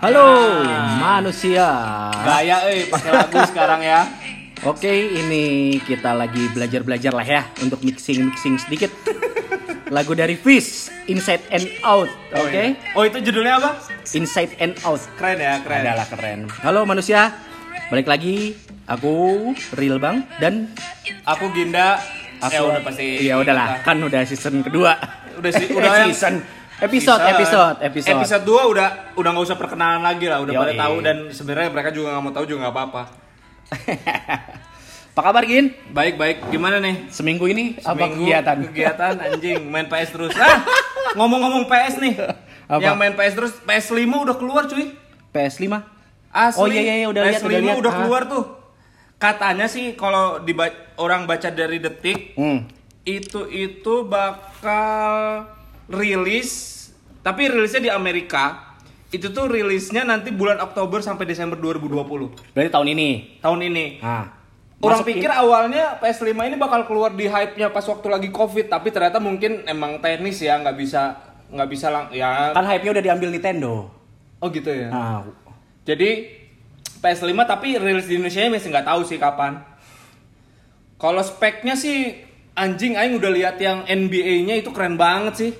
Halo manusia. Gaya eh pakai lagu sekarang ya. Oke, ini kita lagi belajar-belajar lah ya untuk mixing-mixing sedikit. Lagu dari Fish, Inside and Out. Oh, Oke, iya. Oh, itu judulnya apa? Inside and Out. Keren ya, keren. Adalah keren. Halo manusia, balik lagi. Aku Real Bang dan Aku Ginda. aku ya udah pasti. Iya udahlah, kan udah season kedua. Udah udah yang- season episode, episode, episode. Episode 2 udah udah nggak usah perkenalan lagi lah, udah Yoi. pada tahu dan sebenarnya mereka juga nggak mau tahu juga nggak apa-apa. Apa kabar Gin? Baik, baik. Gimana nih? Seminggu ini apa Seminggu kegiatan? Kegiatan anjing, main PS terus. Ah, ngomong-ngomong PS nih. Apa? Yang main PS terus, PS5 udah keluar cuy. PS5? Asli. Oh, iya, iya, iya, udah lihat, PS5 udah lihat. udah Ah. keluar tuh. Katanya sih kalau orang baca dari detik Hmm. itu itu bakal rilis tapi rilisnya di Amerika itu tuh rilisnya nanti bulan Oktober sampai Desember 2020 Berarti tahun ini. tahun ini. Nah, orang masuk pikir awalnya PS5 ini bakal keluar di hype-nya pas waktu lagi covid tapi ternyata mungkin emang teknis ya nggak bisa nggak bisa lang ya. Kan hype-nya udah diambil Nintendo. oh gitu ya? Nah, jadi PS5 tapi rilis di Indonesia masih nggak tahu sih kapan. Kalau speknya sih anjing aing udah lihat yang NBA-nya itu keren banget sih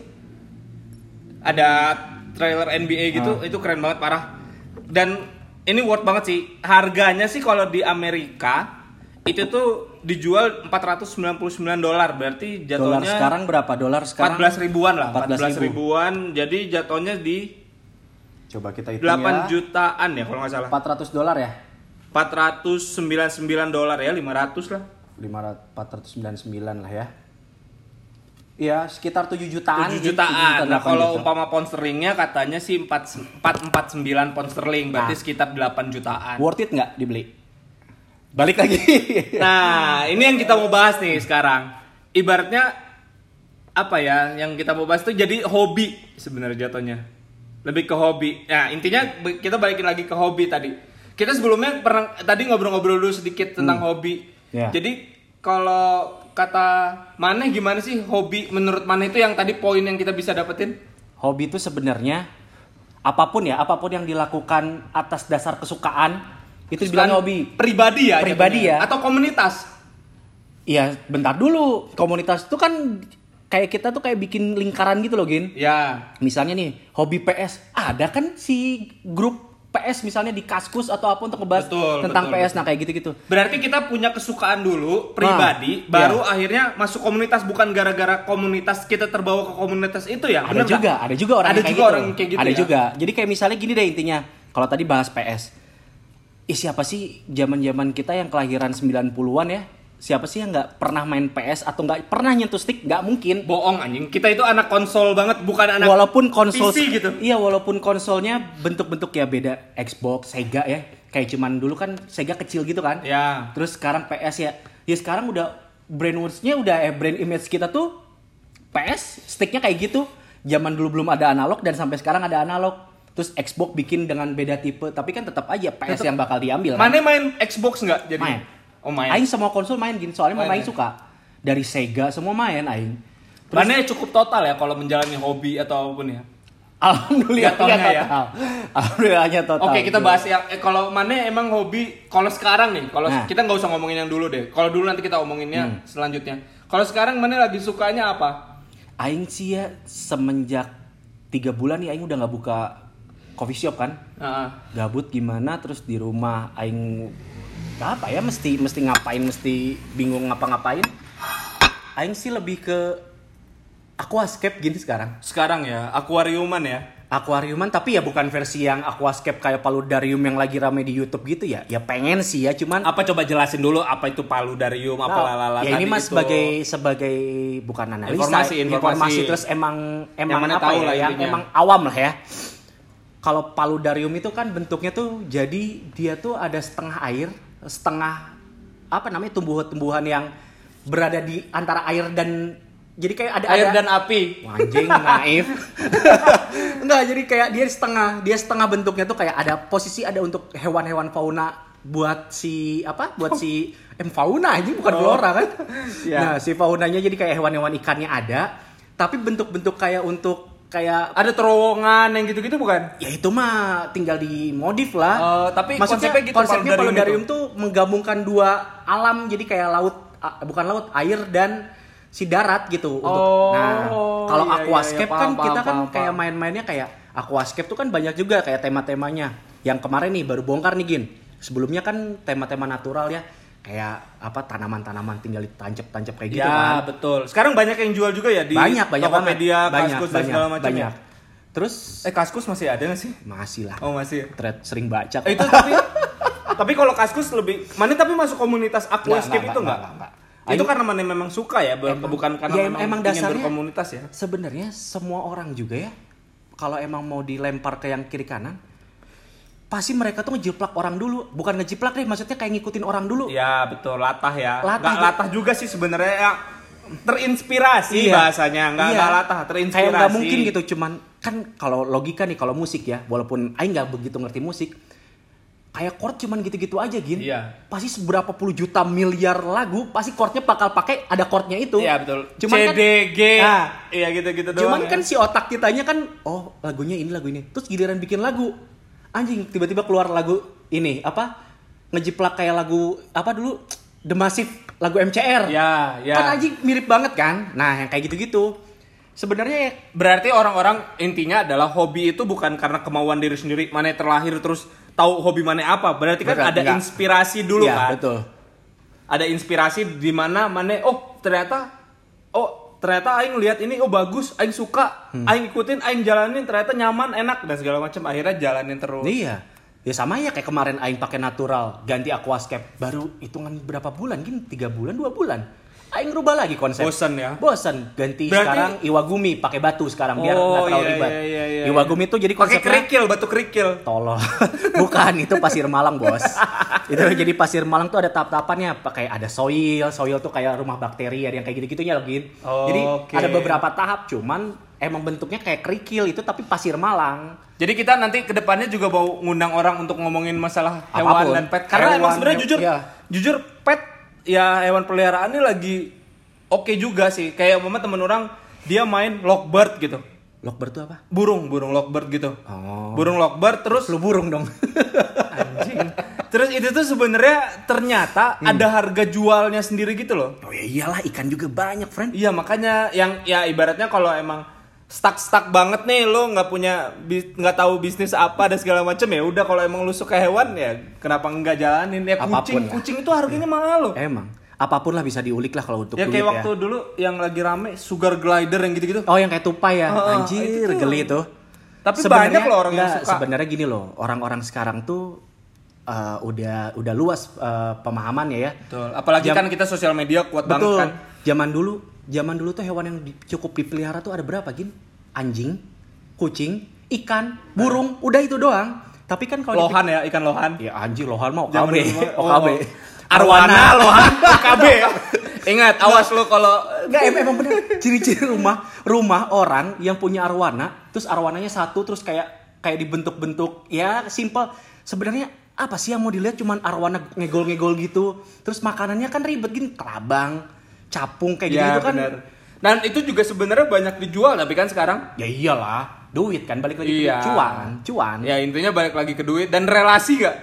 ada trailer NBA gitu Ah. itu keren banget parah dan ini worth banget sih harganya sih kalau di Amerika itu tuh dijual 499 dolar berarti dolar jatuhnya sekarang berapa? Dolar sekarang 14 ribuan lah 14 14 ribuan jadi jatuhnya di Coba kita hitung 8 ya. jutaan ya kalau nggak salah 400 dolar ya? 499 dolar ya 500 lah 500 499 lah ya. Iya, sekitar 7 jutaan. 7 Gin. jutaan 7 nah kalau 8 juta. umpama pound sterlingnya katanya sih 4 449 pound sterling berarti Nah. sekitar 8 jutaan worth it nggak dibeli? Balik lagi. nah ini yang kita mau bahas nih sekarang ibaratnya apa ya yang kita mau bahas itu jadi hobi sebenarnya jatuhnya lebih ke hobi nah intinya kita balikin lagi ke hobi tadi kita sebelumnya pernah tadi ngobrol-ngobrol dulu sedikit tentang hobi Ya. jadi kalau kata Maneh gimana sih hobi menurut Maneh itu yang tadi poin yang kita bisa dapetin Hobi itu sebenarnya apa pun ya, apa pun yang dilakukan atas dasar kesukaan itu dibilang hobi. pribadi ya Pribadi jatuhnya. ya. atau komunitas Iya, bentar dulu. Komunitas itu kan kayak kita tuh kayak bikin lingkaran gitu loh, Gin. ya Misalnya nih, hobi PS. Ada kan si grup PS misalnya di Kaskus atau apa untuk ngebahas Betul, tentang betul, PS. Nah, kayak gitu-gitu. Berarti kita punya kesukaan dulu pribadi, Nah, baru akhirnya masuk komunitas bukan gara-gara komunitas kita terbawa ke komunitas itu ya. Ada bener juga, nggak? ada juga orang ada yang kayak juga gitu. orang kayak gitu. Ada ya? juga. Jadi kayak misalnya gini deh intinya. Kalau tadi bahas PS. Ih, siapa sih zaman-zaman kita yang kelahiran 90-an ya? Siapa sih yang nggak pernah main PS atau nggak pernah nyentuh stick? Nggak mungkin. Bohong anjing. Kita itu anak konsol banget, bukan anak walaupun konsol PC gitu. Iya, walaupun konsolnya bentuk-bentuk ya beda Xbox, Sega ya. Kayak cuman dulu kan Sega kecil gitu kan. Ya. Terus sekarang PS ya. Ya sekarang udah brand words-nya udah eh brand image kita tuh PS, sticknya kayak gitu. Zaman dulu belum ada analog dan sampai sekarang ada analog. Terus Xbox bikin dengan beda tipe, tapi kan tetap aja PS Tetep. yang bakal diambil. kan. Mana main Xbox nggak? Jadi. Main. Oh main. Aing semua konsol main gini, soalnya Main main ya? suka. Dari Sega semua main aing. Mana cukup total ya kalau menjalani hobi atau apa pun ya. Alhamdulillah Jatuhnya ya. total. Alhamdulillahnya total. Oke kita bahas yang eh, kalau mana emang hobi kalau sekarang nih kalau Nah. kita nggak usah ngomongin yang dulu deh kalau dulu nanti kita omonginnya Hmm. selanjutnya kalau sekarang mana lagi sukanya apa Aing sih ya semenjak tiga bulan nih Aing udah nggak buka coffee shop kan. Heeh. Gabut gimana terus di rumah Aing apa ya mesti mesti ngapain mesti bingung ngapa-ngapain. Aing sih lebih ke aquascape gini sekarang. sekarang ya akuariuman ya Aquariuman tapi ya bukan versi yang aquascape kayak paludarium yang lagi rame di YouTube gitu ya. Ya pengen sih ya cuman apa coba jelasin dulu apa itu paludarium apa Nah, lalala ya ini mas itu. sebagai sebagai bukan analisa Informasi, informasi. terus emang emang mana apa tahu ya lah yang emang awam lah ya kalau paludarium itu kan bentuknya tuh jadi dia tuh ada setengah air setengah apa namanya tumbuhan-tumbuhan yang berada di antara air dan jadi kayak ada air ada, dan api Anjing naif. Enggak, jadi kayak dia setengah, dia setengah bentuknya tuh kayak ada posisi ada untuk hewan-hewan fauna buat si apa? Buat si em fauna aja bukan Oh. flora kan. Iya. Nah, si faunanya jadi kayak hewan-hewan ikannya ada, tapi bentuk-bentuk kayak untuk kayak Ada terowongan yang gitu-gitu bukan? ya itu mah tinggal dimodif lah. Oh, tapi maksudnya konsepnya gitu, konsepnya Paludarium tuh menggabungkan dua alam jadi kayak laut a- bukan laut air dan si darat gitu untuk Oh, nah kalau iya, iya, aquascape iya, kan paham, kita kan paham, kayak main-mainnya kayak aquascape tuh kan banyak juga kayak tema-temanya. Yang kemarin nih baru bongkar nih gin. Sebelumnya kan tema-tema natural ya kayak apa tanaman-tanaman tinggal ditancap-tancap kayak gitu ya, kan betul. Sekarang banyak yang jual juga ya di banyak banyak Tokopedia, banyak Kaskus dan banyak segala macam banyak ya. terus Eh Kaskus masih ada nggak sih? masih lah Oh masih. thread sering baca. Eh, itu tapi tapi kalau Kaskus lebih mana tapi masuk komunitas aquascape itu nggak, enggak? nggak, nggak, Itu karena mana memang suka ya, Emang- bukan karena ya, memang, emang dasarnya- berkomunitas ya. sebenarnya semua orang juga ya kalau emang mau dilempar ke yang kiri kanan pasti mereka tuh ngejiplak orang dulu bukan ngejiplak deh maksudnya kayak ngikutin orang dulu Ya betul latah ya. Latah Nggak latah juga sih sebenarnya ya terinspirasi Iya. bahasanya nggak Iya. latah terinspirasi. kayak nggak mungkin gitu cuman kan kalau logika nih kalau musik ya walaupun Aing nggak begitu ngerti musik kayak chord cuman gitu-gitu aja gin Iya. pasti seberapa puluh juta miliar lagu pasti chordnya bakal pakai ada chordnya itu Iya betul. cuman C kan D G. Nah, Iya gitu-gitu doang. Cuman ya. kan si otak kitanya kan, oh lagunya ini lagu ini. Terus giliran bikin lagu, anjing tiba-tiba keluar lagu ini apa? Ngejiplak kayak lagu apa dulu? The Massive lagu MCR. Ya, ya. Kan anjing mirip banget kan? Nah, yang kayak gitu-gitu. Sebenarnya ya Berarti orang-orang intinya adalah hobi itu bukan karena kemauan diri sendiri, mana terlahir terus tahu hobi mana apa. Berarti kan Bukan, ada enggak. inspirasi dulu Iya, kan. betul. Ada inspirasi di mana mana oh ternyata oh ternyata aing lihat ini oh bagus, aing suka, Hmm. aing ikutin, aing jalanin ternyata nyaman, enak dan segala macam. Akhirnya jalanin terus. Iya. Ya sama ya kayak kemarin aing pakai natural, ganti aquascape. Baru hitungan berapa bulan? Gini 3 bulan, 2 bulan. Aing rubah lagi konsep. Bosen ya? Bosen. Ganti Berarti- sekarang Iwagumi pakai batu sekarang biar Oh, nggak terlalu iya, ribet. iya, iya, iya, Iwagumi itu jadi Pakai konsepnya kerikil, batu kerikil. tolol. Bukan, itu pasir Malang, Bos. itu jadi pasir Malang tuh ada tahap-tahapannya, pakai ada soil, soil tuh kayak rumah bakteri, ada yang kayak gitu-gitunya loh, Gin. Oh, jadi oke. ada beberapa tahap, cuman emang bentuknya kayak kerikil itu tapi pasir Malang. Jadi kita nanti ke depannya juga mau ngundang orang untuk ngomongin masalah hewan Apa pun. dan pet. Karena Hewan, emang sebenarnya jujur, iya. jujur pet ya hewan peliharaan ini lagi oke juga sih. Kayak umpama temen orang dia main lockbird gitu. Lovebird tuh apa? Burung, burung lockbird gitu. Oh. Burung lockbird terus Lu burung dong. anjing. Terus itu tuh sebenarnya ternyata ada harga jualnya sendiri gitu loh. oh ya iyalah, ikan juga banyak, friend. Iya makanya yang ya ibaratnya kalau emang stuck stuck banget nih lo nggak punya nggak tahu bisnis apa dan segala macam ya udah kalau emang lu suka hewan ya kenapa nggak jalanin ya Apa pun kucing lah. kucing itu harganya mahal loh Emang. Apa pun lah bisa diulik lah kalau untuk ya duit kayak waktu dulu yang lagi rame sugar glider yang gitu-gitu Oh yang kayak tupai ya, Oh, anjir itu tuh. geli tuh. Tapi Sebenarnya- banyak loh orang yang suka. Sebenarnya gini loh, orang-orang sekarang tuh uh, udah udah luas uh, pemahamannya ya. Betul. apalagi Jam- kan kita sosial media kuat banget Betul. kan Zaman dulu, zaman dulu tuh hewan yang di- cukup dipelihara tuh ada berapa gin? Anjing, kucing, ikan, burung, udah itu doang. Tapi kan kalau lohan ya ikan lohan ya anjing lohan mau OKB, oh, OKB. oh. arwana lohan OKB ingat awas lo kalau Enggak em- emang bener ciri-ciri rumah rumah orang yang punya arwana terus arwananya satu terus kayak kayak dibentuk-bentuk ya simple sebenarnya apa sih yang mau dilihat? Cuman arwana ngegol-ngegol gitu. Terus makanannya kan ribet gini. Kelabang capung kayak gitu, ya kan. benar. Dan itu juga sebenarnya banyak dijual tapi kan sekarang? Ya iyalah duit kan. Balik lagi Iya. cuan cuan. Ya intinya balik lagi ke duit. Dan relasi gak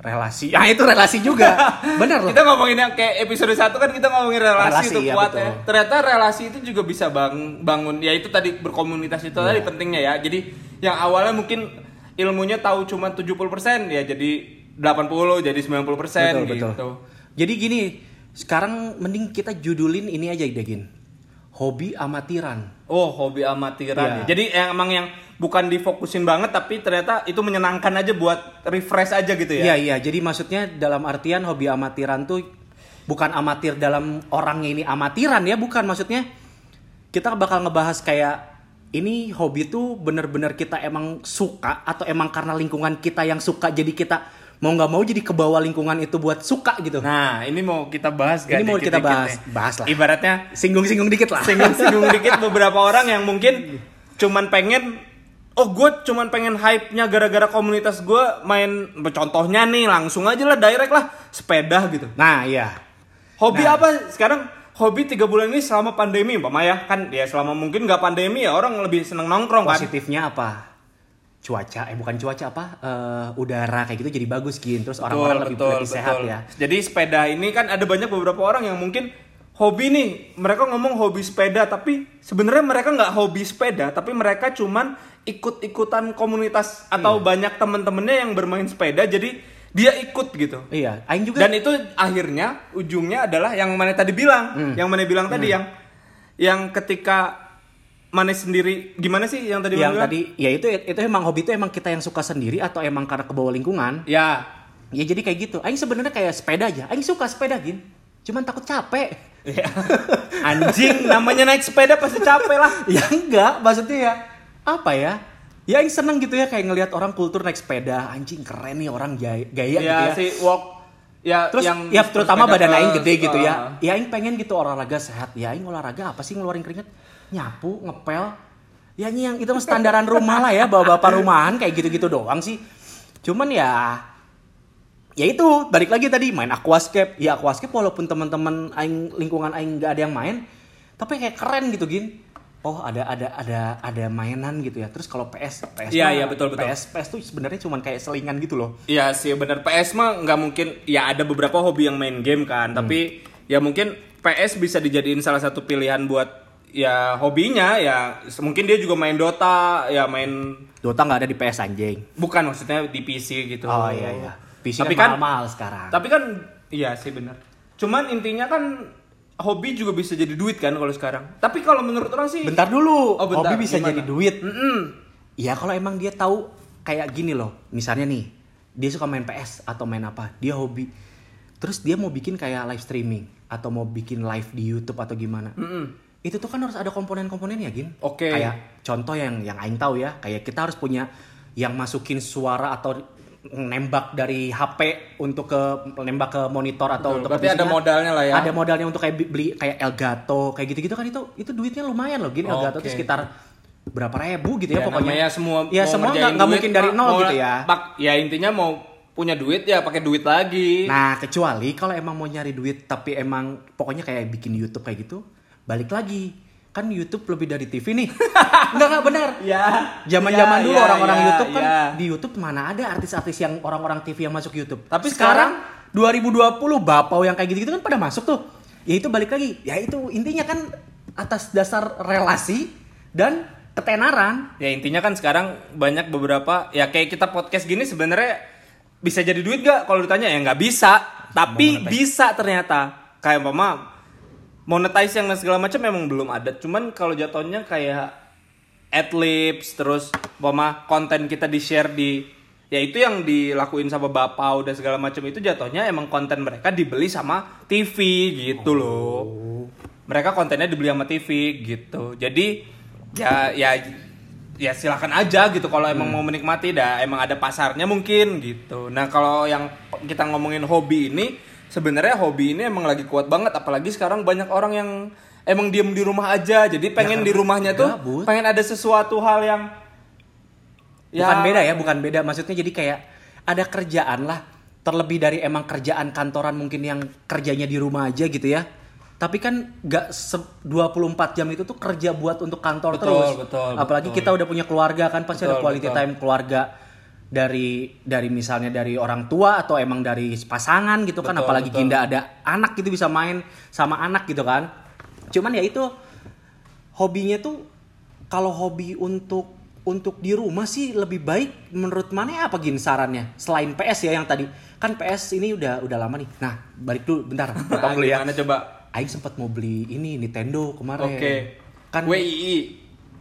relasi. Ah itu relasi juga. Bener loh. Kita ngomongin yang kayak episode 1 kan kita ngomongin relasi, Relasi, itu iya, kuat betul. ya. Ternyata relasi itu juga bisa bang, bangun. Ya itu tadi berkomunitas itu Iya. tadi pentingnya ya. Jadi yang awalnya mungkin ilmunya tahu cuma 70% ya jadi 80 jadi 90% betul, gitu. betul. Jadi gini, sekarang mending kita judulin ini aja Dagin. Hobi amatiran. Oh, hobi amatiran. Ya. Jadi emang yang bukan difokusin banget tapi ternyata itu menyenangkan aja buat refresh aja gitu ya. Iya iya, jadi maksudnya dalam artian hobi amatiran tuh bukan amatir dalam orangnya ini amatiran ya, bukan maksudnya kita bakal ngebahas kayak ini hobi tuh bener-bener kita emang suka atau emang karena lingkungan kita yang suka jadi kita mau nggak mau jadi kebawa lingkungan itu buat suka gitu. Nah, ini mau kita bahas gak Ini mau kita dikit-dikit bahas. nih? Bahas lah. Ibaratnya Singgung-singgung dikit lah. singgung-singgung dikit beberapa orang yang mungkin cuman pengen oh gue cuman pengen hype-nya gara-gara komunitas gue main contohnya nih langsung aja lah direct lah sepeda gitu Nah iya. hobi Nah. apa sekarang hobi tiga bulan ini selama pandemi Pak ya kan ya selama mungkin nggak pandemi ya orang lebih seneng nongkrong kan Positifnya apa? Cuaca, eh bukan cuaca apa? Eh, udara kayak gitu jadi bagus gin. Terus orang-orang lebih, lebih sehat ya. Jadi sepeda ini kan ada banyak beberapa orang yang mungkin hobi nih, mereka ngomong hobi sepeda, tapi sebenarnya mereka nggak hobi sepeda, tapi mereka cuman ikut-ikutan komunitas atau Iya. banyak temen-temennya yang bermain sepeda, jadi dia ikut gitu. Iya, aing juga Dan itu akhirnya ujungnya adalah yang mana tadi bilang, Hmm. yang mana bilang tadi yang yang ketika mana sendiri gimana sih yang tadi yang bilang? tadi ya itu itu emang hobi itu emang kita yang suka sendiri atau emang karena kebawa lingkungan ya ya jadi kayak gitu aing sebenarnya kayak sepeda aja aing suka sepeda gin cuman takut capek Ya. Anjing, namanya naik sepeda pasti capek lah. ya enggak maksudnya ya apa ya ya aing seneng gitu ya kayak ngelihat orang kultur naik sepeda. Anjing keren nih orang gaya, gaya gitu ya. ya si walk ya terus yang ya terutama badan aing gede gitu uh, ya ya aing pengen gitu olahraga sehat. Ya aing olahraga apa sih ngeluarin keringet? Nyapu ngepel. Ya yang itu standaran rumah lah ya bawa bapak rumahan kayak gitu-gitu doang sih. Cuman ya ya itu balik lagi tadi main aquascape. Ya aquascape walaupun teman-teman aing lingkungan aing nggak ada yang main tapi kayak keren gitu gin oh ada ada ada ada mainan gitu ya. Terus kalau PS PS Iya, mah- iya, betul, betul. PS PS tuh sebenarnya cuman kayak selingan gitu loh. Iya sih benar PS mah nggak mungkin ya ada beberapa hobi yang main game kan tapi ya mungkin PS bisa dijadiin salah satu pilihan buat ya hobinya ya mungkin dia juga main Dota ya main Dota nggak ada di PS anjing. Bukan maksudnya di PC gitu. Oh iya iya. PC Tapi kan kan- mahal sekarang. tapi kan iya sih benar cuman intinya kan hobi juga bisa jadi duit kan kalau sekarang tapi kalau menurut orang sih bentar dulu. Oh, bentar. Hobi bisa Gimana? jadi duit. Mm-mm. Ya kalau emang dia tahu kayak gini loh. Misalnya nih, dia suka main PS atau main apa, dia hobi. Terus dia mau bikin kayak live streaming atau mau bikin live di YouTube atau gimana. Mm-mm. Itu tuh kan harus ada komponen-komponennya, Gin. Oke. Kayak contoh yang yang aing tahu ya, kayak kita harus punya yang masukin suara atau nembak dari HP untuk ke nembak ke monitor atau Betul, untuk berarti ada modalnya lah ya. Ada modalnya untuk kayak beli kayak Elgato kayak gitu-gitu kan itu itu duitnya lumayan loh gini Elgato Oke. tuh sekitar berapa ribu gitu ya, Ya, pokoknya. namanya semua ya mau semua nggak mungkin dari nol Mau- gitu ya. Pak, ya intinya mau punya duit ya pakai duit lagi. Nah kecuali kalau emang mau nyari duit tapi emang pokoknya kayak bikin YouTube kayak gitu balik lagi kan YouTube lebih dari TV nih. Enggak enggak benar. ya. Zaman-zaman Ya, dulu ya, orang-orang ya, YouTube kan ya. di YouTube mana ada artis-artis yang orang-orang TV yang masuk YouTube. Tapi sekarang 2020 bapau yang kayak gitu-gitu kan pada masuk tuh. Ya itu balik lagi. Ya itu intinya kan atas dasar relasi dan ketenaran. Ya intinya kan sekarang banyak beberapa ya kayak kita podcast gini sebenarnya bisa jadi duit gak? Kalau ditanya ya nggak bisa, tapi bisa ternyata. Kayak mama monetize yang segala macam memang belum ada. Cuman kalau jatuhnya kayak adlibs terus mama konten kita di share di ya itu yang dilakuin sama bapau dan segala macam itu jatuhnya emang konten mereka dibeli sama TV gitu loh. Mereka kontennya dibeli sama TV gitu. Jadi ya ya ya silakan aja gitu kalau emang mau menikmati dah emang ada pasarnya mungkin gitu. Nah, kalau yang kita ngomongin hobi ini sebenarnya hobi ini emang lagi kuat banget apalagi sekarang banyak orang yang emang diem di rumah aja. Jadi pengen di rumahnya tuh gabut. pengen ada sesuatu hal yang Bukan beda ya, bukan beda. Maksudnya jadi kayak ada kerjaan lah. Terlebih dari emang kerjaan kantoran mungkin yang kerjanya di rumah aja gitu ya. Tapi kan nggak se- 24 jam itu tuh kerja buat untuk kantor Betul, terus. betul, Apalagi betul. kita udah punya keluarga kan pasti ada Betul, quality betul. time keluarga dari dari misalnya dari orang tua atau emang dari pasangan gitu kan Betul, apalagi betul. Ginda ada anak gitu bisa main sama anak gitu kan. Cuman ya itu hobinya tuh kalau hobi untuk untuk di rumah sih lebih baik menurut mana apa gin sarannya selain PS ya yang tadi kan PS ini udah udah lama nih nah balik dulu bentar potong dulu ya coba? Aing sempat mau beli ini Nintendo kemarin Oke. kan WII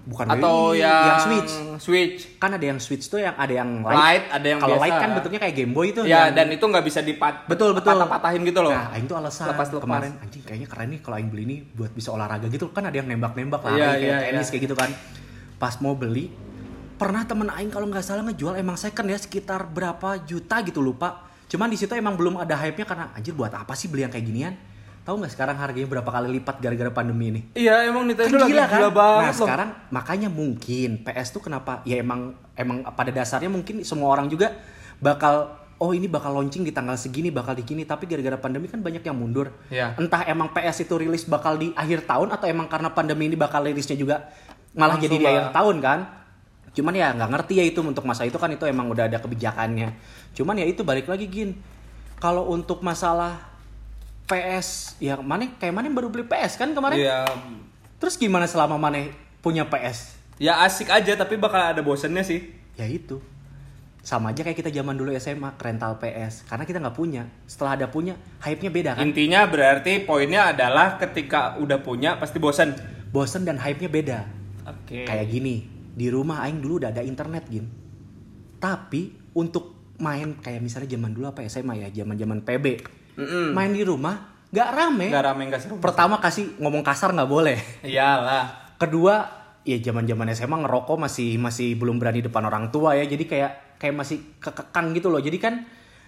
bukan atau WI, yang, yang Switch Switch. kan ada yang Switch tuh yang ada yang Light, light, ada yang kalau light kan bentuknya kayak Game Boy itu Ya, yang- dan itu nggak bisa dipat Betul, betul. patah-patahin gitu loh. Nah, Aing tuh alasan Lepas lepas. kemarin anjing kayaknya keren nih kalau Aing beli ini buat bisa olahraga gitu kan ada yang nembak-nembak lari Iya, kayak iya, tenis iya. kayak gitu kan. Pas mau beli pernah temen Aing kalau nggak salah ngejual emang second ya sekitar berapa juta gitu lupa. Cuman di situ emang belum ada hype-nya karena anjir buat apa sih beli yang kayak ginian? Tahu nggak sekarang harganya berapa kali lipat gara-gara pandemi ini? Iya, emang Nintendo Kan lagi gila gila, kan? banget nah loh. sekarang makanya mungkin PS tuh kenapa ya emang emang pada dasarnya mungkin semua orang juga bakal oh ini bakal launching di tanggal segini bakal di gini tapi gara-gara pandemi kan banyak yang mundur Iya. entah emang PS itu rilis bakal di akhir tahun atau emang karena pandemi ini bakal rilisnya juga malah Langsung jadi di lah. akhir tahun kan cuman ya nggak ngerti ya itu untuk masa itu kan itu emang udah ada kebijakannya cuman ya itu balik lagi gin kalau untuk masalah PS ya mana kayak mana baru beli PS kan kemarin? Iya. terus gimana selama mana punya PS Ya asik aja tapi bakal ada bosennya sih. ya itu. Sama aja kayak kita zaman dulu SMA rental PS karena kita nggak punya. Setelah ada punya hype-nya beda kan? Intinya berarti poinnya adalah ketika udah punya pasti bosen. bosen dan hype-nya beda. Oke. kayak gini di rumah aing dulu udah ada internet gin. Tapi untuk main kayak misalnya zaman dulu apa SMA ya zaman zaman PB Mm-mm. main di rumah nggak rame Nggak rame nggak seru. pertama kasih ngomong kasar nggak boleh Iyalah. kedua ya zaman zaman SMA ngerokok masih masih belum berani depan orang tua ya jadi kayak kayak masih kekekang gitu loh jadi kan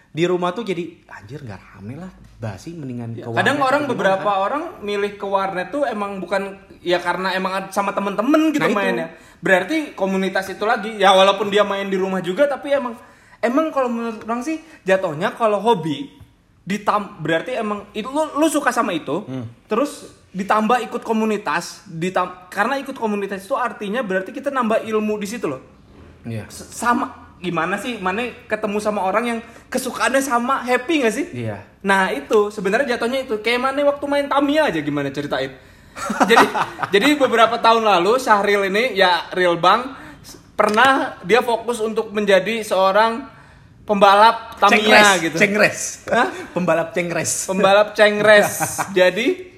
di rumah tuh jadi anjir nggak rame lah basi mendingan ke Ya, Kadang warnet orang atau gimana beberapa kan. orang milih ke warnet tuh emang bukan ya karena emang sama temen-temen gitu Nah, itu. mainnya. Berarti komunitas itu lagi. Ya walaupun dia main di rumah juga tapi emang emang kalau menurut orang sih jatuhnya kalau hobi ditam berarti emang itu lu, lu suka sama itu Hmm. terus ditambah ikut komunitas ditam karena ikut komunitas itu artinya berarti kita nambah ilmu di situ loh Iya. S- sama gimana sih mana ketemu sama orang yang kesukaannya sama happy gak sih Iya. Nah itu sebenarnya jatuhnya itu kayak mana waktu main Tamiya aja gimana ceritain. jadi jadi beberapa tahun lalu Syahril ini ya real bang pernah dia fokus untuk menjadi seorang pembalap Tamiya Cengres, gitu. Cengres. Hah? Pembalap cengres. Pembalap cengres. jadi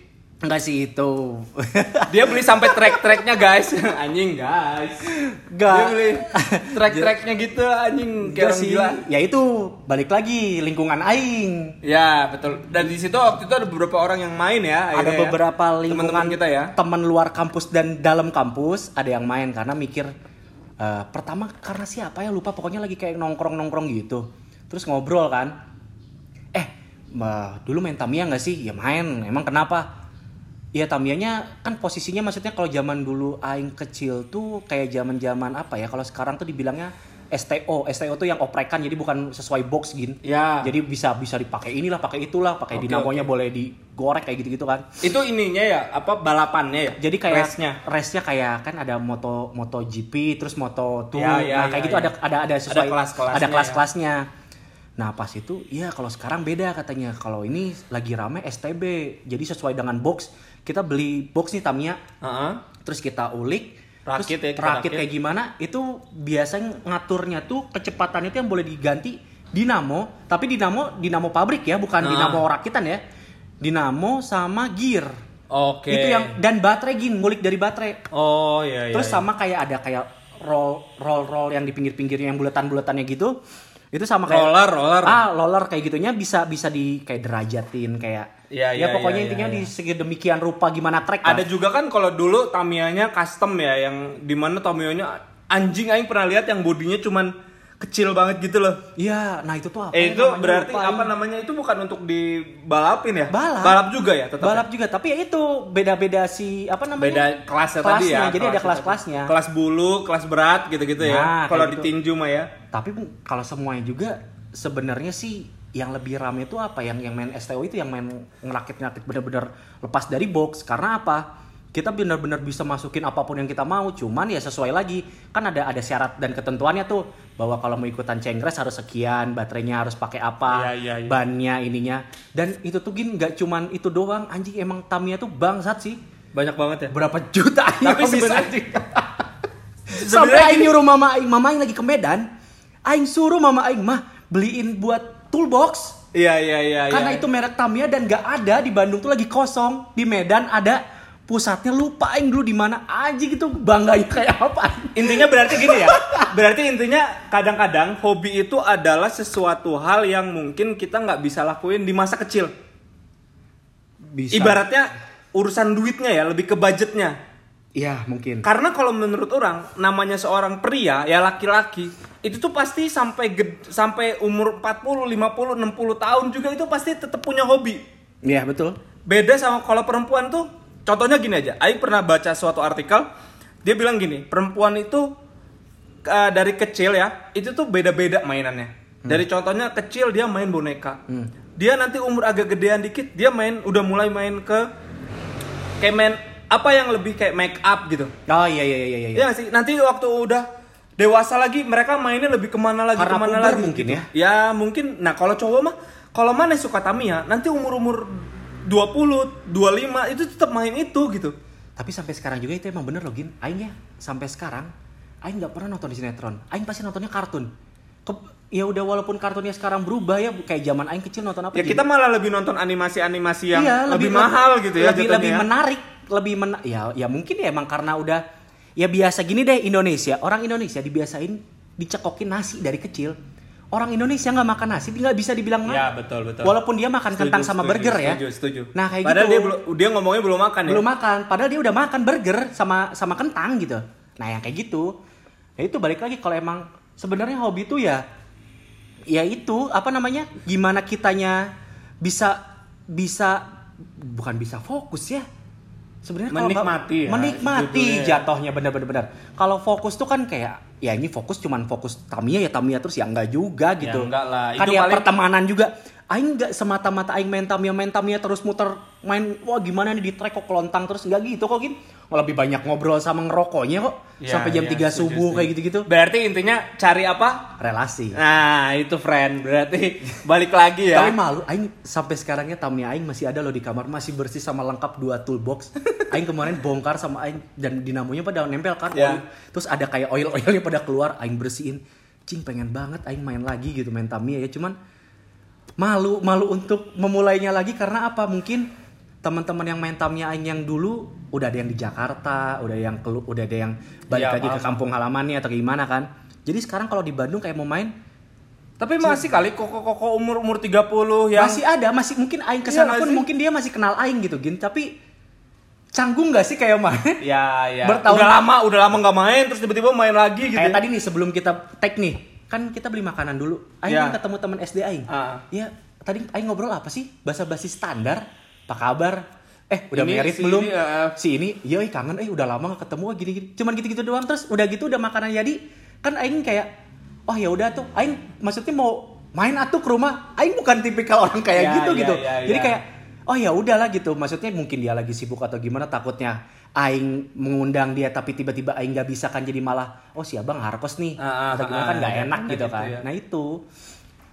Enggak sih itu. dia beli sampai trek-treknya guys. anjing guys. Enggak. Dia beli trek-treknya gitu anjing kayak orang gila. Ya itu balik lagi lingkungan aing. Ya betul. Dan di situ waktu itu ada beberapa orang yang main ya. ada ya. beberapa lingkungan teman-teman kita ya. teman luar kampus dan dalam kampus ada yang main karena mikir eh, pertama karena siapa ya? Lupa pokoknya lagi kayak nongkrong nongkrong gitu. Terus ngobrol kan. Eh ma- dulu main Tamiya nggak sih? Ya main emang kenapa? Iya Tamiyanya kan posisinya maksudnya kalau zaman dulu aing kecil tuh kayak zaman-zaman apa ya? Kalau sekarang tuh dibilangnya STO STO tuh yang oprekan jadi bukan sesuai box gin Ya. jadi bisa bisa dipakai inilah pakai itulah pakai Oke, dinamonya oke. boleh digorek kayak gitu-gitu kan Itu ininya ya, apa balapannya ya? jadi kayak Race-nya. race-nya kayak kan ada moto moto GP terus moto tour Ya, ya, nah kayak ya, gitu ya. ada ada ada sesuai kelas-kelasnya ada ya. kelas-kelasnya nah pas itu ya kalau sekarang beda katanya kalau ini lagi rame STB jadi sesuai dengan box kita beli box nih Tamiya Heeh. terus kita ulik Rakit terus ya, rakit rakit. kayak gimana itu biasanya ngaturnya tuh kecepatan itu yang boleh diganti dinamo tapi dinamo dinamo pabrik ya bukan Nah. dinamo rakitan ya dinamo sama gear Oke. itu yang dan baterai gin ngulik dari baterai Oh iya iya. terus iya. sama kayak ada kayak roll roll roll yang di pinggir-pinggirnya yang bulatan-bulatannya gitu itu sama kayak Roller, roller. ah roller kayak gitunya bisa bisa di kayak derajatin kayak Iya, ya iya, pokoknya iya, intinya iya, di sedemikian rupa gimana track ada lah. juga kan kalau dulu Tamiya-nya custom ya yang di mana Tamiya-nya anjing aing pernah lihat yang bodinya cuman kecil banget gitu loh. Iya, nah itu tuh apa? Eh ya itu namanya? berarti Lupa, apa namanya itu bukan untuk dibalapin ya? Balap. Balap juga ya tetap. balap juga, tapi ya itu beda-beda si apa namanya? Beda kelasnya, tadi ya. Jadi ada kelasnya kelas-kelasnya. Kelas bulu, kelas berat gitu-gitu ya. Nah, Kalau kayak di gitu. tinju mah ya. Tapi kalau semuanya juga sebenarnya sih yang lebih rame itu apa? Yang yang main STO itu yang main ngerakit-ngerakit bener-bener lepas dari box. Karena apa? Kita benar-benar bisa masukin apa pun yang kita mau, cuman ya sesuai lagi. Kan ada ada syarat dan ketentuannya tuh bahwa kalau mau ikutan cengres harus sekian, baterainya harus pakai apa, Iya, iya, iya. bannya ininya. Dan itu tuh gin nggak cuman itu doang, anjing emang Tamiya tuh bangsat sih. Banyak banget ya. Berapa juta Tapi sebenarnya- Sampai aing nyuruh mama aing, mama aing lagi ke Medan. Aing suruh mama aing mah beliin buat toolbox. Iya iya iya. Karena iya. itu merek Tamiya dan gak ada di Bandung tuh lagi kosong. Di Medan ada pusatnya lupa aing dulu di mana aja gitu bangganya kayak apa. Intinya berarti gini ya. Berarti intinya kadang-kadang hobi itu adalah sesuatu hal yang mungkin kita nggak bisa lakuin di masa kecil. Bisa. Ibaratnya urusan duitnya ya, lebih ke budgetnya. Iya, mungkin. Karena kalau menurut orang, namanya seorang pria ya laki-laki itu tuh pasti sampai ged- sampai umur 40, 50, 60 tahun juga itu pasti tetap punya hobi. Iya, betul. Beda sama kalau perempuan tuh, contohnya gini aja. Aing pernah baca suatu artikel, dia bilang gini, perempuan itu uh, dari kecil ya, itu tuh beda-beda mainannya. Dari contohnya kecil dia main boneka. Hmm. Dia nanti umur agak gedean dikit dia main udah mulai main ke kayak main apa yang lebih kayak make up gitu. Oh iya iya iya iya. nggak sih. Nanti waktu udah dewasa lagi mereka mainnya lebih ke mana lagi Karena ke mana lagi mungkin gitu. ya. Ya mungkin. Nah kalau cowok mah kalau mana suka Tamiya nanti umur umur 20, 25 itu tetap main itu gitu. Tapi sampai sekarang juga itu emang bener loh Gin. Aing ya sampai sekarang Aing nggak pernah nonton di sinetron. Aing pasti nontonnya kartun. Ke- ya udah walaupun kartunnya sekarang berubah ya kayak zaman Aing kecil nonton apa? Ya Gin? kita malah lebih nonton animasi-animasi yang Iya, lebih, mahal gitu ya Lebih lebih ya. menarik, lebih mena ya ya mungkin ya emang karena udah ya biasa gini deh Indonesia. Orang Indonesia dibiasain dicekokin nasi dari kecil. Orang Indonesia nggak makan nasi nggak bisa dibilang Ya, nggak. betul, betul. Walaupun dia makan Setuju, kentang sama setuju, burger ya. Setuju, setuju. Nah, kayak Padahal gitu. dia belum dia ngomongnya belum makan ya. belum makan padahal dia udah makan burger sama sama kentang gitu nah yang kayak gitu ya itu balik lagi kalau emang sebenarnya hobi itu ya ya itu apa namanya gimana kitanya bisa bisa bukan bisa fokus ya sebenarnya Menikmati ya, menikmati judulnya. jatuhnya bener-bener bener kalau fokus tuh kan kayak ya ini fokus cuman fokus Tamiya ya Tamiya terus ya enggak juga gitu. Ya enggak lah, kan itu ya paling- pertemanan juga Aing nggak semata-mata Aing main Tamiya main Tamiya terus muter main wah gimana nih di track kok kelontang terus nggak gitu kok gin Malah lebih banyak ngobrol sama ngerokoknya kok Ya, sampai jam ya, 3 setuju, subuh kayak gitu-gitu Berarti intinya cari apa? relasi Nah, itu friend. Berarti balik lagi ya. tapi malu Aing sampai sekarangnya Tamiya Aing masih ada loh di kamar masih bersih sama lengkap dua toolbox Aing kemarin bongkar sama Aing dan dinamonya pada nempel kan Ya. terus ada kayak oil oilnya pada keluar Aing bersihin cing pengen banget Aing main lagi gitu main Tamiya ya cuman malu malu untuk memulainya lagi karena apa? Mungkin teman-teman yang main Tamiya Aing yang dulu udah ada yang di Jakarta udah yang kelu, udah ada yang balik Ya, lagi ke kampung halamannya atau gimana kan? Jadi sekarang kalau di Bandung kayak mau main Tapi masih kali koko-koko umur-umur 30 yang masih ada masih mungkin aing ke sana Iya nggak pun sih? mungkin dia masih kenal aing gitu gin. Tapi canggung nggak sih kayak main? Ya ya Bertahun- udah lama udah lama nggak main terus tiba-tiba main lagi gitu. kayak ya. tadi nih sebelum kita tag nih kan kita beli makanan dulu. Aing Iya. kan ketemu teman SD aing. Ah. ya tadi aing ngobrol apa sih? Bahasa basi standar. Apa kabar? Eh udah Ini merit si belum? ini, eh, si ini yoi kangen. Eh udah lama gak ketemu gini gini cuman gitu gitu doang. Terus udah gitu udah makanan jadi. Kan aing kayak oh ya udah tuh. Aing maksudnya mau main atuh ke rumah. Aing bukan tipikal orang kayak Ya, gitu ya, gitu. ya, jadi ya. kayak oh ya udahlah gitu. Maksudnya mungkin dia lagi sibuk atau gimana takutnya aing mengundang dia tapi tiba-tiba aing nggak bisa kan jadi malah oh si abang harkos nih Ah, ah, atau gimana ah, kan nggak ah, enak gitu gitu kan ya. nah itu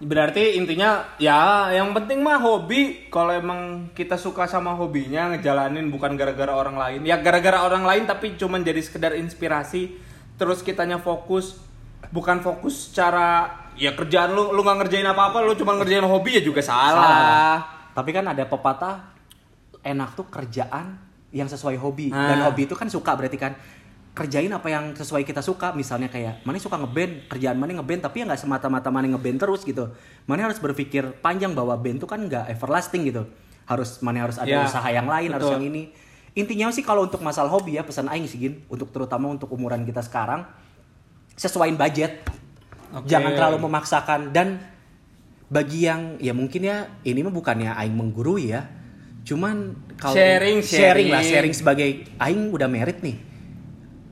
Berarti intinya ya yang penting mah hobi kalau emang kita suka sama hobinya ngejalanin bukan gara-gara orang lain. Ya gara-gara orang lain tapi cuman jadi sekedar inspirasi terus kitanya fokus bukan fokus secara ya kerjaan lu lu nggak ngerjain apa-apa lu cuma ngerjain hobi ya juga salah. Salah. tapi kan ada pepatah enak tuh kerjaan yang sesuai hobi. Dan Ah. hobi itu kan suka berarti kan. Kerjain apa yang sesuai kita suka. Misalnya kayak mana suka ngeband? Kerjaan mana ngeband? Tapi ya nggak semata-mata mana ngeband terus gitu. Mana harus berpikir panjang bahwa band tuh kan nggak everlasting gitu. Harus mana harus ada Ya, usaha yang lain harus betul. yang ini. Intinya sih kalau untuk masalah hobi ya pesan aing sih Gin. Untuk terutama untuk umuran kita sekarang sesuaiin budget. Oke. jangan terlalu memaksakan. Dan bagi yang ya mungkin ya ini mah bukannya aing menggurui ya cuman kalau Sharing, sharing lah sharing. sharing sebagai aing udah merit nih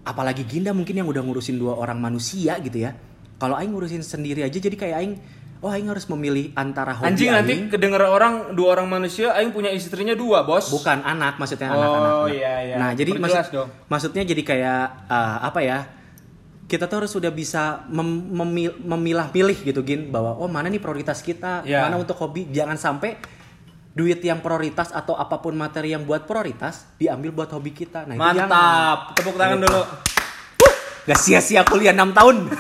apalagi Ginda mungkin yang udah ngurusin dua orang manusia gitu ya kalau aing ngurusin sendiri aja jadi kayak aing oh aing harus memilih antara hobi Anjing nanti aing kedenger orang dua orang manusia aing punya istrinya dua, Bos. bukan anak maksudnya Oh, anak-anak Nah, iya, iya. nah jadi Perjelas maksud dong. maksudnya jadi kayak eh, apa ya kita tuh harus sudah bisa mem- memil- memilah-pilih gitu gin bahwa oh mana nih prioritas kita Ya. mana untuk hobi jangan sampai duit yang prioritas atau apa pun materi yang buat prioritas diambil buat hobi kita nah itu. Mantap. Tepuk tangan Gitu. dulu. gak sia-sia kuliah 6 tahun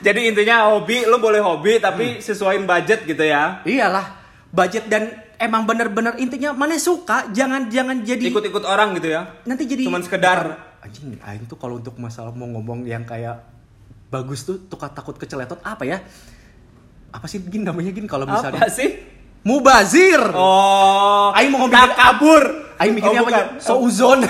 Jadi intinya hobi lu boleh hobi tapi sesuaiin budget gitu ya. iyalah budget dan emang bener-bener intinya mana suka jangan jangan jadi Ikut-ikut orang gitu ya. nanti jadi Cuman sekedar anjing aing tuh kalau untuk masalah mau ngomong yang kayak bagus tuh tukar takut keceletot apa ya apa sih gin namanya gin kalau misalnya apa sih? Mubazir. Oh, Aing mau ngomong kabur. aing mikirnya Oh, apa ya seuzon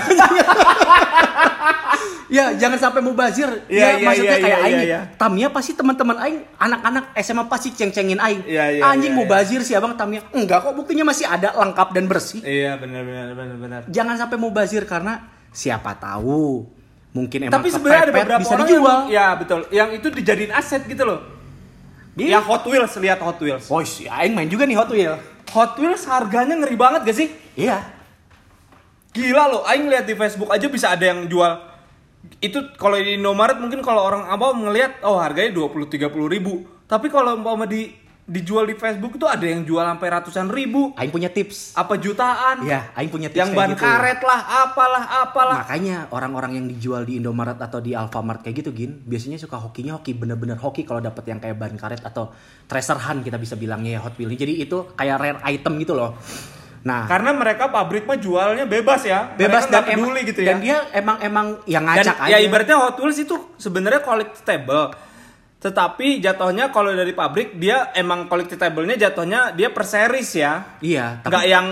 ya jangan sampai mubazir. Ya Iya, iya, maksudnya iya, kayak iya, aing iya. Tamia pasti teman-teman aing anak-anak SMA pasti ceng-cengin aing. Iya, iya, anjing iya, iya. mubazir sih abang Tamia. Enggak kok buktinya masih ada lengkap dan bersih. Iya, benar benar benar benar. jangan sampai mubazir karena siapa tahu mungkin emang Tapi sebenarnya ada beberapa bisa orang dijual. yang ya betul, yang itu dijadiin aset gitu loh. Iya. Ya Hot Wheels, lihat Hot Wheels. Oh, si aing main juga nih Hot Wheel. Hot Wheels harganya ngeri banget gak sih? Iya. Gila loh, aing lihat di Facebook aja bisa ada yang jual itu kalau di Indomaret mungkin kalau orang awam ngelihat oh harganya 20 30 ribu tapi kalau umpama di dijual di Facebook itu ada yang jual sampai ratusan ribu Aing punya tips. apa jutaan Iya, aing punya tips yang ban gitu. karet lah apalah apalah Makanya orang-orang yang dijual di Indomaret atau di Alfamart kayak gitu gin, biasanya suka hokinya hoki bener-bener hoki kalau dapat yang kayak ban karet atau treasure hunt kita bisa bilangnya ya Hot Wheels. Jadi itu kayak rare item gitu loh. Nah, karena mereka pabrik mah jualnya bebas ya bebas Mereka dan peduli emang, gitu ya dan dia emang emang yang Dan ngacak aja. ya ibaratnya Hot Wheels itu sebenarnya collectible tetapi jatuhnya kalau dari pabrik dia emang collectible-nya jatuhnya dia per series ya Iya, nggak yang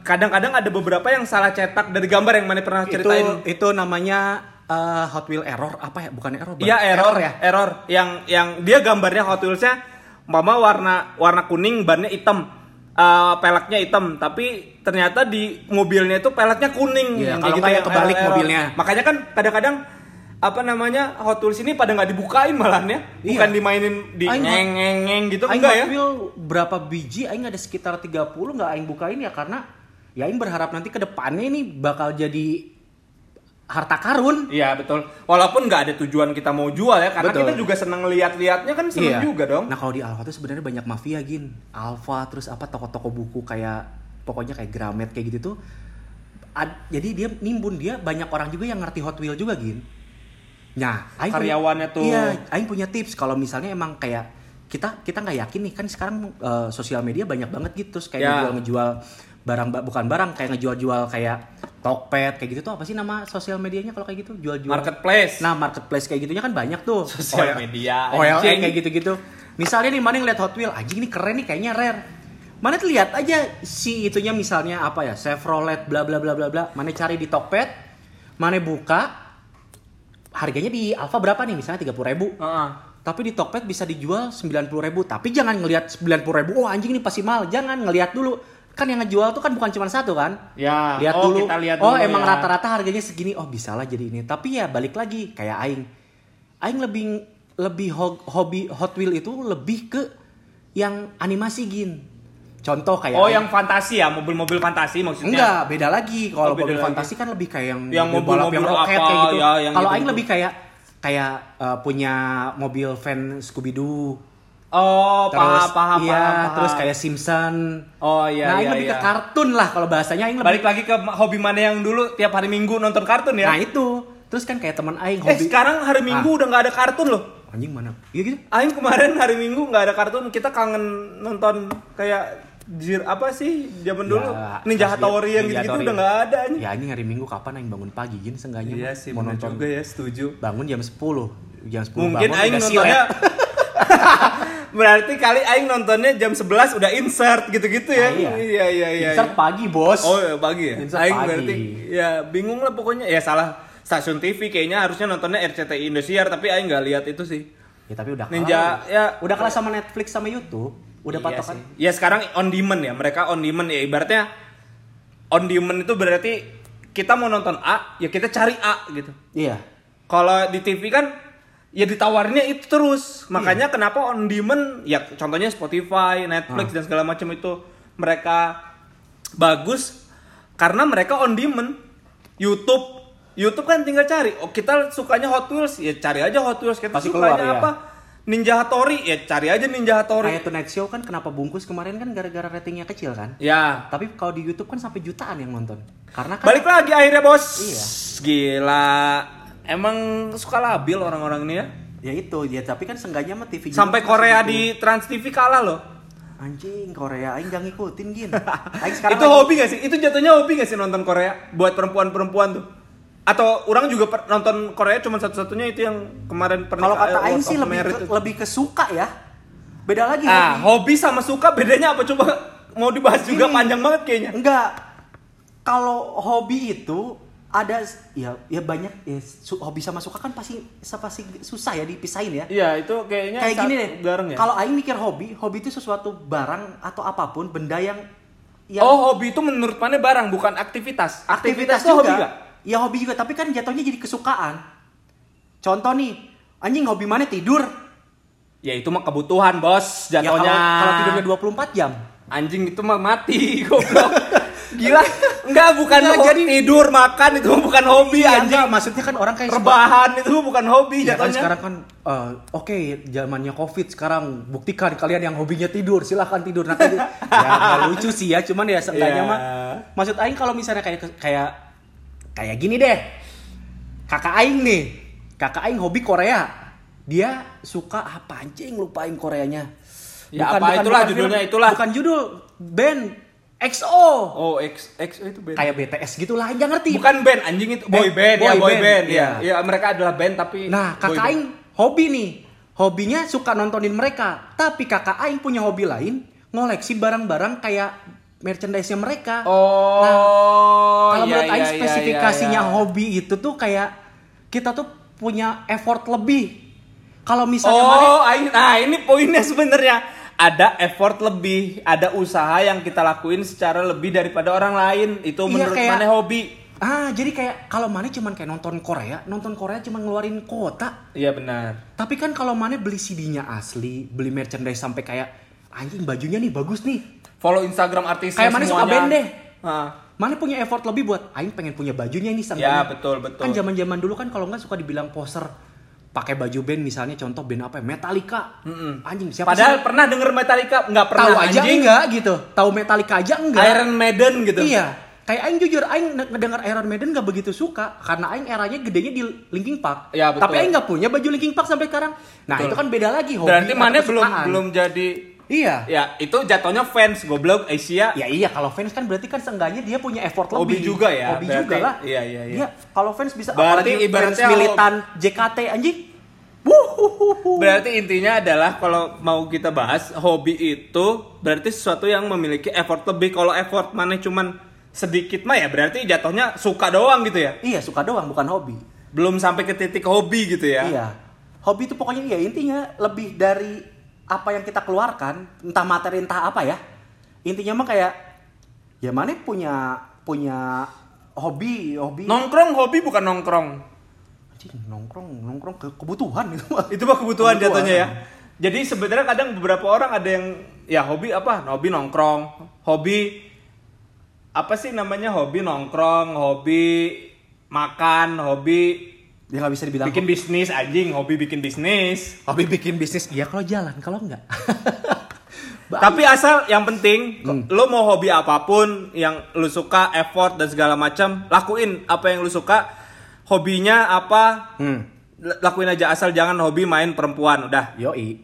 kadang-kadang ada beberapa yang salah cetak dari gambar yang mana pernah itu ceritain itu namanya eh, Hot Wheel error apa ya? Bukan error. Iya error, ya. error yang yang dia gambarnya Hot Wheels-nya mama warna warna kuning bannya hitam eh, peleknya hitam tapi ternyata di mobilnya itu peleknya kuning Iya, kalau nggak ya yang kebalik error-error. mobilnya. makanya kan kadang-kadang apa namanya Hot Wheels ini pada nggak dibukain malah ya Iya. bukan dimainin di Aing Hot- ngeng ngeng ngeng gitu Aing enggak ya berapa biji aing ada sekitar 30 nggak aing bukain ya karena ya aing berharap nanti ke depannya ini bakal jadi harta karun. Iya betul. Walaupun nggak ada tujuan kita mau jual ya, karena Betul. kita juga seneng lihat-lihatnya kan seneng juga dong. Nah kalau di Alfa tuh sebenarnya banyak mafia gin. Alfa terus apa toko-toko buku kayak pokoknya kayak Gramet kayak gitu tuh. Ad- jadi dia nimbun dia banyak orang juga yang ngerti Hot Wheel juga gin. Nah, Aing punya- Karyawannya tuh. Iya, Aing punya tips kalau misalnya emang kayak kita kita nggak yakin nih kan sekarang eh, sosial media banyak banget gitu terus kayak Ya. ngejual ngejual barang ba- bukan barang kayak ngejual-jual kayak Tokped kayak gitu tuh apa sih nama sosial medianya kalau kayak gitu jual-jual Marketplace. Nah, marketplace kayak gitunya kan banyak tuh. Sosial OL media, OLX kayak gitu-gitu. Misalnya nih mana ngeliat Hot Wheel, anjing ini keren nih kayaknya rare. Mana tuh lihat aja si itunya misalnya apa ya, Chevrolet bla bla bla bla bla. Mana cari di Tokped, mana buka harganya di Alfa berapa nih misalnya 30.000 ribu. Heeh. Tapi di Tokped bisa dijual 90.000 ribu. Tapi jangan ngelihat 90.000 ribu, oh anjing ini pasti mahal. Jangan ngelihat dulu. Kan yang ngejual tuh kan bukan cuma satu kan. Ya. Lihat oh, dulu. Kita lihat oh dulu emang ya. rata-rata harganya segini. Oh bisa lah jadi ini. Tapi ya balik lagi kayak aing. Aing lebih lebih ho- hobi Hot Wheel itu lebih ke yang animasi gin. Contoh kayak Oh, yang fantasi ya, mobil-mobil fantasi maksudnya. enggak beda lagi. Kalau Oh, mobil lagi. fantasi kan lebih kayak yang Yang balap yang mobil-mobil roket apa, kayak gitu. ya, yang Kalau aing lebih kayak kayak eh, punya mobil van Scooby Doo. Oh, Terus paham, paham, iya, paham, terus kayak Simpson. Oh iya, nah, iya, lebih ke iya. kartun lah kalau bahasanya aing lebih Balik lagi ke hobi mana yang dulu tiap hari Minggu nonton kartun ya. Nah itu, terus kan kayak teman aing eh, hobi. sekarang hari Minggu udah nggak ada kartun loh. anjing mana? Iya gitu. Aing kemarin hari Minggu nggak ada kartun, kita kangen nonton kayak jir apa sih zaman dulu Ya, Ninja Hattori dia- yang gitu-gitu Hattori. udah nggak ada anjing. Ya anjing hari Minggu kapan aing bangun pagi gini seenggaknya Iya sih, mau nonton. juga ya, setuju. Bangun jam 10. Jam 10 Mungkin bangun aing nontonnya Berarti kali aing nontonnya jam 11 udah insert gitu-gitu ya. Ah, iya. iya iya iya. Insert pagi, Bos. Oh, ya, pagi ya. Insert aing pagi. berarti ya bingung lah pokoknya. Ya salah stasiun TV kayaknya harusnya nontonnya RCTI Indosiar tapi aing nggak lihat itu sih. Ya tapi udah Ninja, kalah. ya. udah kalah sama Netflix sama YouTube. Udah Iya patokan. sih. Ya sekarang on demand ya. Mereka on demand ya ibaratnya on demand itu berarti kita mau nonton A, ya kita cari A gitu. Iya. Kalau di TV kan ya ditawarinnya itu terus. Makanya kenapa on demand ya contohnya Spotify, Netflix dan segala macam itu mereka bagus karena mereka on demand. YouTube YouTube kan tinggal cari. Oh, kita sukanya Hot Wheels, ya cari aja Hot Wheels. Kita Pasti sukanya keluar, ya. apa? Ninja Hattori, ya cari aja Ninja Hattori. Kayak Tonight Show kan kenapa bungkus kemarin kan gara-gara ratingnya kecil kan? Ya, Tapi kalau di YouTube kan sampai jutaan yang nonton. Karena kan balik lagi akhirnya bos. Iya. Gila. Emang suka labil orang-orang ini ya. ya itu ya tapi kan seenggaknya mah TV Sampai kan Korea di gitu. Trans TV kalah loh. anjing Korea aing gak ngikutin gin. Aing sekarang itu lagi- hobi gak sih? Itu jatuhnya hobi gak sih nonton Korea buat perempuan-perempuan tuh? Atau orang juga per- nonton Korea cuma satu-satunya itu yang kemarin pernah Kalau kata eh, aing sih lebih ke, itu. lebih ke suka ya. Beda lagi Ah, hobi. hobi sama suka bedanya apa coba? Mau dibahas juga Gini. panjang banget kayaknya. Enggak. Kalau hobi itu ada ya ya banyak ya, su- hobi sama suka kan pasti pasti susah ya dipisahin ya. Iya, itu kayaknya Kayak gini deh. ya. Kalau aing mikir hobi, hobi itu sesuatu barang atau apa pun benda yang yang Oh, hobi itu menurut mana barang bukan aktivitas. aktivitas itu juga. hobi gak? Ya hobi juga, tapi kan jatuhnya jadi kesukaan. Contoh nih, anjing hobi mana tidur? Ya itu mah kebutuhan, Bos. Ya kalau Jatuhnya. kalau tidurnya 24 jam. anjing itu mah mati goblok. Gila. Enggak, bukan Enggak, jadi- tidur, makan itu bukan hobi Iya, anjing. enggak, maksudnya kan orang kayak Rebahan itu bukan hobi Iya kan sekarang kan eh, oke zamannya covid sekarang buktikan kalian yang hobinya tidur silahkan tidur nanti ya lucu sih ya cuman ya seenggaknya Iya. mah maksud Aing kalau misalnya kayak kayak kayak gini deh kakak Aing nih kakak Aing hobi Korea dia suka apa anjing lupain Koreanya Ya, apa, itulah judulnya, film, itulah. bukan judul band XO Oh, X X itu band. kayak BTS gitu lah nggak ngerti Bukan band anjing itu boy band, ya boy boy band, band, iya. ya. Ya mereka adalah band tapi Nah, kakak. Aing hobi nih. Hobinya suka nontonin mereka. Tapi kakak Aing punya hobi lain, ngoleksi barang-barang kayak merchandise-nya mereka. Oh, Nah, Kalau iya, menurut iya, iya, spesifikasinya iya, iya. hobi itu tuh kayak kita tuh punya effort lebih. Kalau misalnya Oh, Aing, nah ini poinnya sebenarnya. Ada effort lebih, ada usaha yang kita lakuin secara lebih daripada orang lain. Itu Iya, menurut kayak- mana hobi? Ah, jadi kayak kalau mana cuman kayak nonton Korea, nonton Korea cuma ngeluarin kuota. Iya benar. Tapi kan kalau mana beli CD-nya asli, beli merchandise sampai kayak anjing bajunya nih bagus nih. Follow Instagram artisnya Kayak mana suka band deh. Ah. Mana punya effort lebih buat Aing pengen punya bajunya ini Ya, seenggaknya. betul, betul. Kan zaman-zaman dulu kan kalau nggak suka dibilang poser pakai baju band misalnya contoh band apa ya? Metallica. Mm-mm. Anjing siapa Padahal sih? pernah denger Metallica? Nggak pernah tahu aja anjing. enggak gitu. Tahu Metallica aja enggak. Iron Maiden gitu. Iya. Kayak Aing jujur Aing nge- ngedenger Iron Maiden gak begitu suka karena Aing eranya gedenya di Linkin Park. Iya, betul. Tapi Aing nggak punya baju Linkin Park sampai sekarang. Nah, Betul. itu kan beda lagi hobi. Berarti mana belum belum jadi Iya. Ya, itu jatuhnya fans goblok Asia. Ya iya kalau fans kan berarti kan seenggaknya dia punya effort Hobi lebih. juga ya, Hobi berarti. juga lah. Iya, iya, iya. Dia kalau fans bisa Berarti ibaratnya fans militan JKT anjing. Wuhuhuhu. Berarti intinya adalah kalau mau kita bahas hobi itu berarti sesuatu yang memiliki effort lebih. Kalau effort mana cuman sedikit mah ya berarti jatuhnya suka doang gitu ya. Iya suka doang bukan hobi. Belum sampai ke titik hobi gitu ya. Iya. Hobi itu pokoknya ya intinya lebih dari apa yang kita keluarkan, entah materi entah apa ya. Intinya mah kayak ya mana punya punya hobi, hobi. Nongkrong hobi bukan nongkrong. Anjing, nongkrong, nongkrong ke kebutuhan itu mah. Itu mah kebutuhan, Kebutuhan. jatuhnya ya. Jadi sebenarnya kadang beberapa orang ada yang ya hobi apa? Hobi nongkrong, hobi apa sih namanya hobi nongkrong, hobi makan, hobi Dia nggak bisa dibilang bikin bisnis anjing, hobi bikin bisnis. hobi bikin bisnis. Iya kalau jalan, kalau enggak. Tapi asal yang penting Hmm. lo mau hobi apa pun yang lu suka, effort dan segala macam, lakuin apa yang lu suka. Hobinya apa? hmm. Lakuin aja asal jangan hobi main perempuan udah. Yoi.